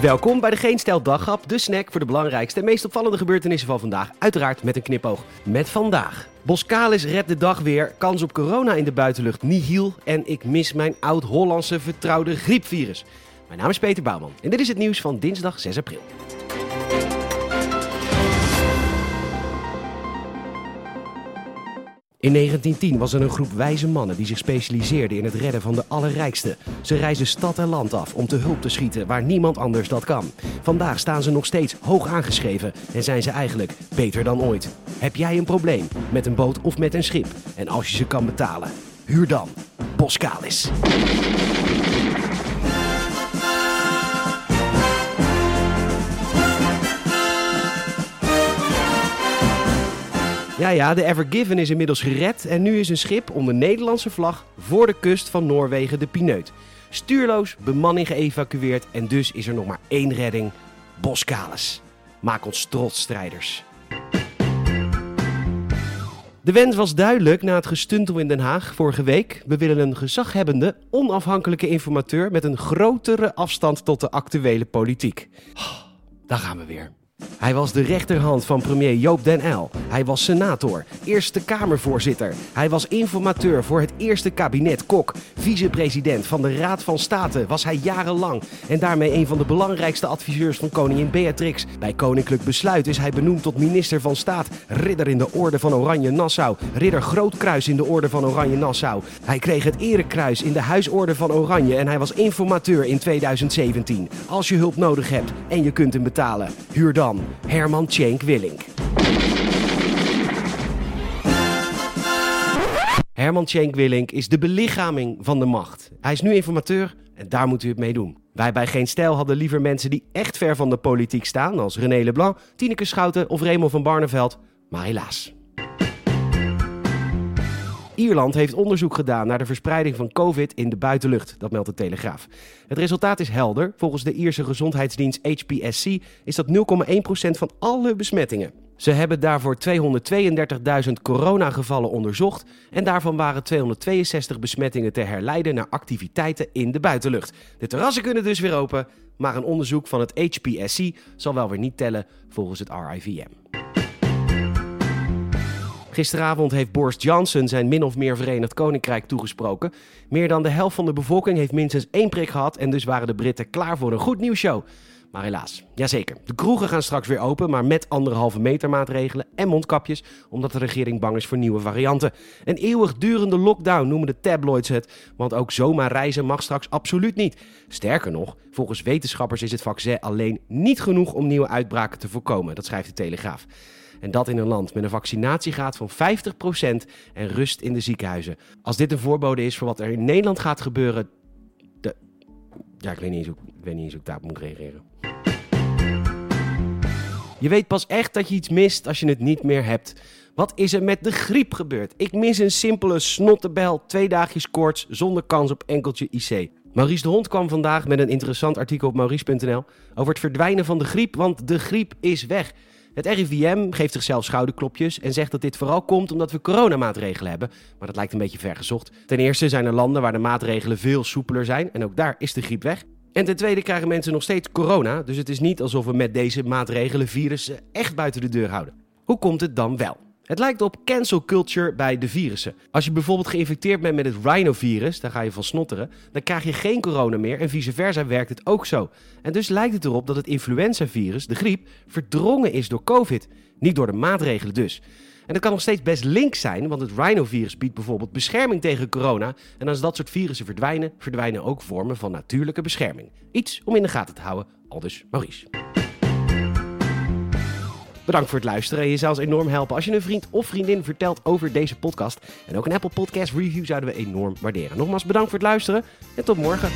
Welkom bij de Geen Stel Daghap, de snack voor de belangrijkste en meest opvallende gebeurtenissen van vandaag. Uiteraard met een knipoog. Met vandaag. Boskalis redt de dag weer, kans op corona in de buitenlucht nihil en ik mis mijn oud-Hollandse vertrouwde griepvirus. Mijn naam is Peter Bouwman en dit is het nieuws van dinsdag 6 april. In 1910 was er een groep wijze mannen die zich specialiseerden in het redden van de allerrijkste. Ze reizen stad en land af om te hulp te schieten waar niemand anders dat kan. Vandaag staan ze nog steeds hoog aangeschreven en zijn ze eigenlijk beter dan ooit. Heb jij een probleem met een boot of met een schip? En als je ze kan betalen, huur dan Boskalis. Ja, ja, de Ever Given is inmiddels gered en nu is een schip onder Nederlandse vlag voor de kust van Noorwegen de Pineut. Stuurloos, bemanning geëvacueerd en dus is er nog maar één redding, Boskalis. Maak ons trots, strijders. De wens was duidelijk na het gestuntel in Den Haag vorige week. We willen een gezaghebbende, onafhankelijke informateur met een grotere afstand tot de actuele politiek. Daar gaan we weer. Hij was de rechterhand van premier Joop den Uyl. Hij was senator, Eerste Kamervoorzitter. Hij was informateur voor het eerste kabinet Kok. Vicepresident van de Raad van State was hij jarenlang. En daarmee een van de belangrijkste adviseurs van koningin Beatrix. Bij Koninklijk Besluit is hij benoemd tot minister van Staat. Ridder in de Orde van Oranje Nassau. Ridder Grootkruis in de Orde van Oranje Nassau. Hij kreeg het Erekruis in de Huisorde van Oranje. En hij was informateur in 2017. Als je hulp nodig hebt en je kunt hem betalen, huur dan Herman Tjenk Willink. Herman Tjenk Willink is de belichaming van de macht. Hij is nu informateur en daar moet u het mee doen. Wij bij Geen Stijl hadden liever mensen die echt ver van de politiek staan, als René Leblanc, Tineke Schouten of Raymond van Barneveld. Maar helaas. Ierland heeft onderzoek gedaan naar de verspreiding van COVID in de buitenlucht, dat meldt de Telegraaf. Het resultaat is helder. Volgens de Ierse gezondheidsdienst HPSC is dat 0,1% van alle besmettingen. Ze hebben daarvoor 232.000 coronagevallen onderzocht en daarvan waren 262 besmettingen te herleiden naar activiteiten in de buitenlucht. De terrassen kunnen dus weer open, maar een onderzoek van het HPSC zal wel weer niet tellen volgens het RIVM. Gisteravond heeft Boris Johnson zijn min of meer Verenigd Koninkrijk toegesproken. Meer dan de helft van de bevolking heeft minstens één prik gehad en dus waren de Britten klaar voor een goed nieuwsshow. Maar helaas, jazeker. De kroegen gaan straks weer open, maar met anderhalve meter maatregelen en mondkapjes, omdat de regering bang is voor nieuwe varianten. Een eeuwigdurende lockdown noemen de tabloids het, want ook zomaar reizen mag straks absoluut niet. Sterker nog, volgens wetenschappers is het vaccin alleen niet genoeg om nieuwe uitbraken te voorkomen, dat schrijft de Telegraaf. En dat in een land met een vaccinatiegraad van 50% en rust in de ziekenhuizen. Als dit een voorbode is voor wat er in Nederland gaat gebeuren. De... Ja, ik weet niet eens hoe, ik weet daarop moet reageren. Je weet pas echt dat je iets mist als je het niet meer hebt. Wat is er met de griep gebeurd? Ik mis een simpele snottebel, twee dagjes koorts, zonder kans op enkeltje IC. Maurice de Hond kwam vandaag met een interessant artikel op maurice.nl over het verdwijnen van de griep, want de griep is weg. Het RIVM geeft zichzelf schouderklopjes en zegt dat dit vooral komt omdat we coronamaatregelen hebben. Maar dat lijkt een beetje vergezocht. Ten eerste zijn er landen waar de maatregelen veel soepeler zijn en ook daar is de griep weg. En ten tweede krijgen mensen nog steeds corona, dus het is niet alsof we met deze maatregelen virussen echt buiten de deur houden. Hoe komt het dan wel? Het lijkt op cancel culture bij de virussen. Als je bijvoorbeeld geïnfecteerd bent met het rhinovirus, daar ga je van snotteren, dan krijg je geen corona meer en vice versa werkt het ook zo. En dus lijkt het erop dat het influenzavirus, de griep, verdrongen is door COVID. Niet door de maatregelen dus. En dat kan nog steeds best link zijn, want het rhinovirus biedt bijvoorbeeld bescherming tegen corona. En als dat soort virussen verdwijnen, verdwijnen ook vormen van natuurlijke bescherming. Iets om in de gaten te houden, aldus Maurice. Bedankt voor het luisteren. Je zou ons enorm helpen als je een vriend of vriendin vertelt over deze podcast. En ook een Apple Podcast review zouden we enorm waarderen. Nogmaals bedankt voor het luisteren en tot morgen.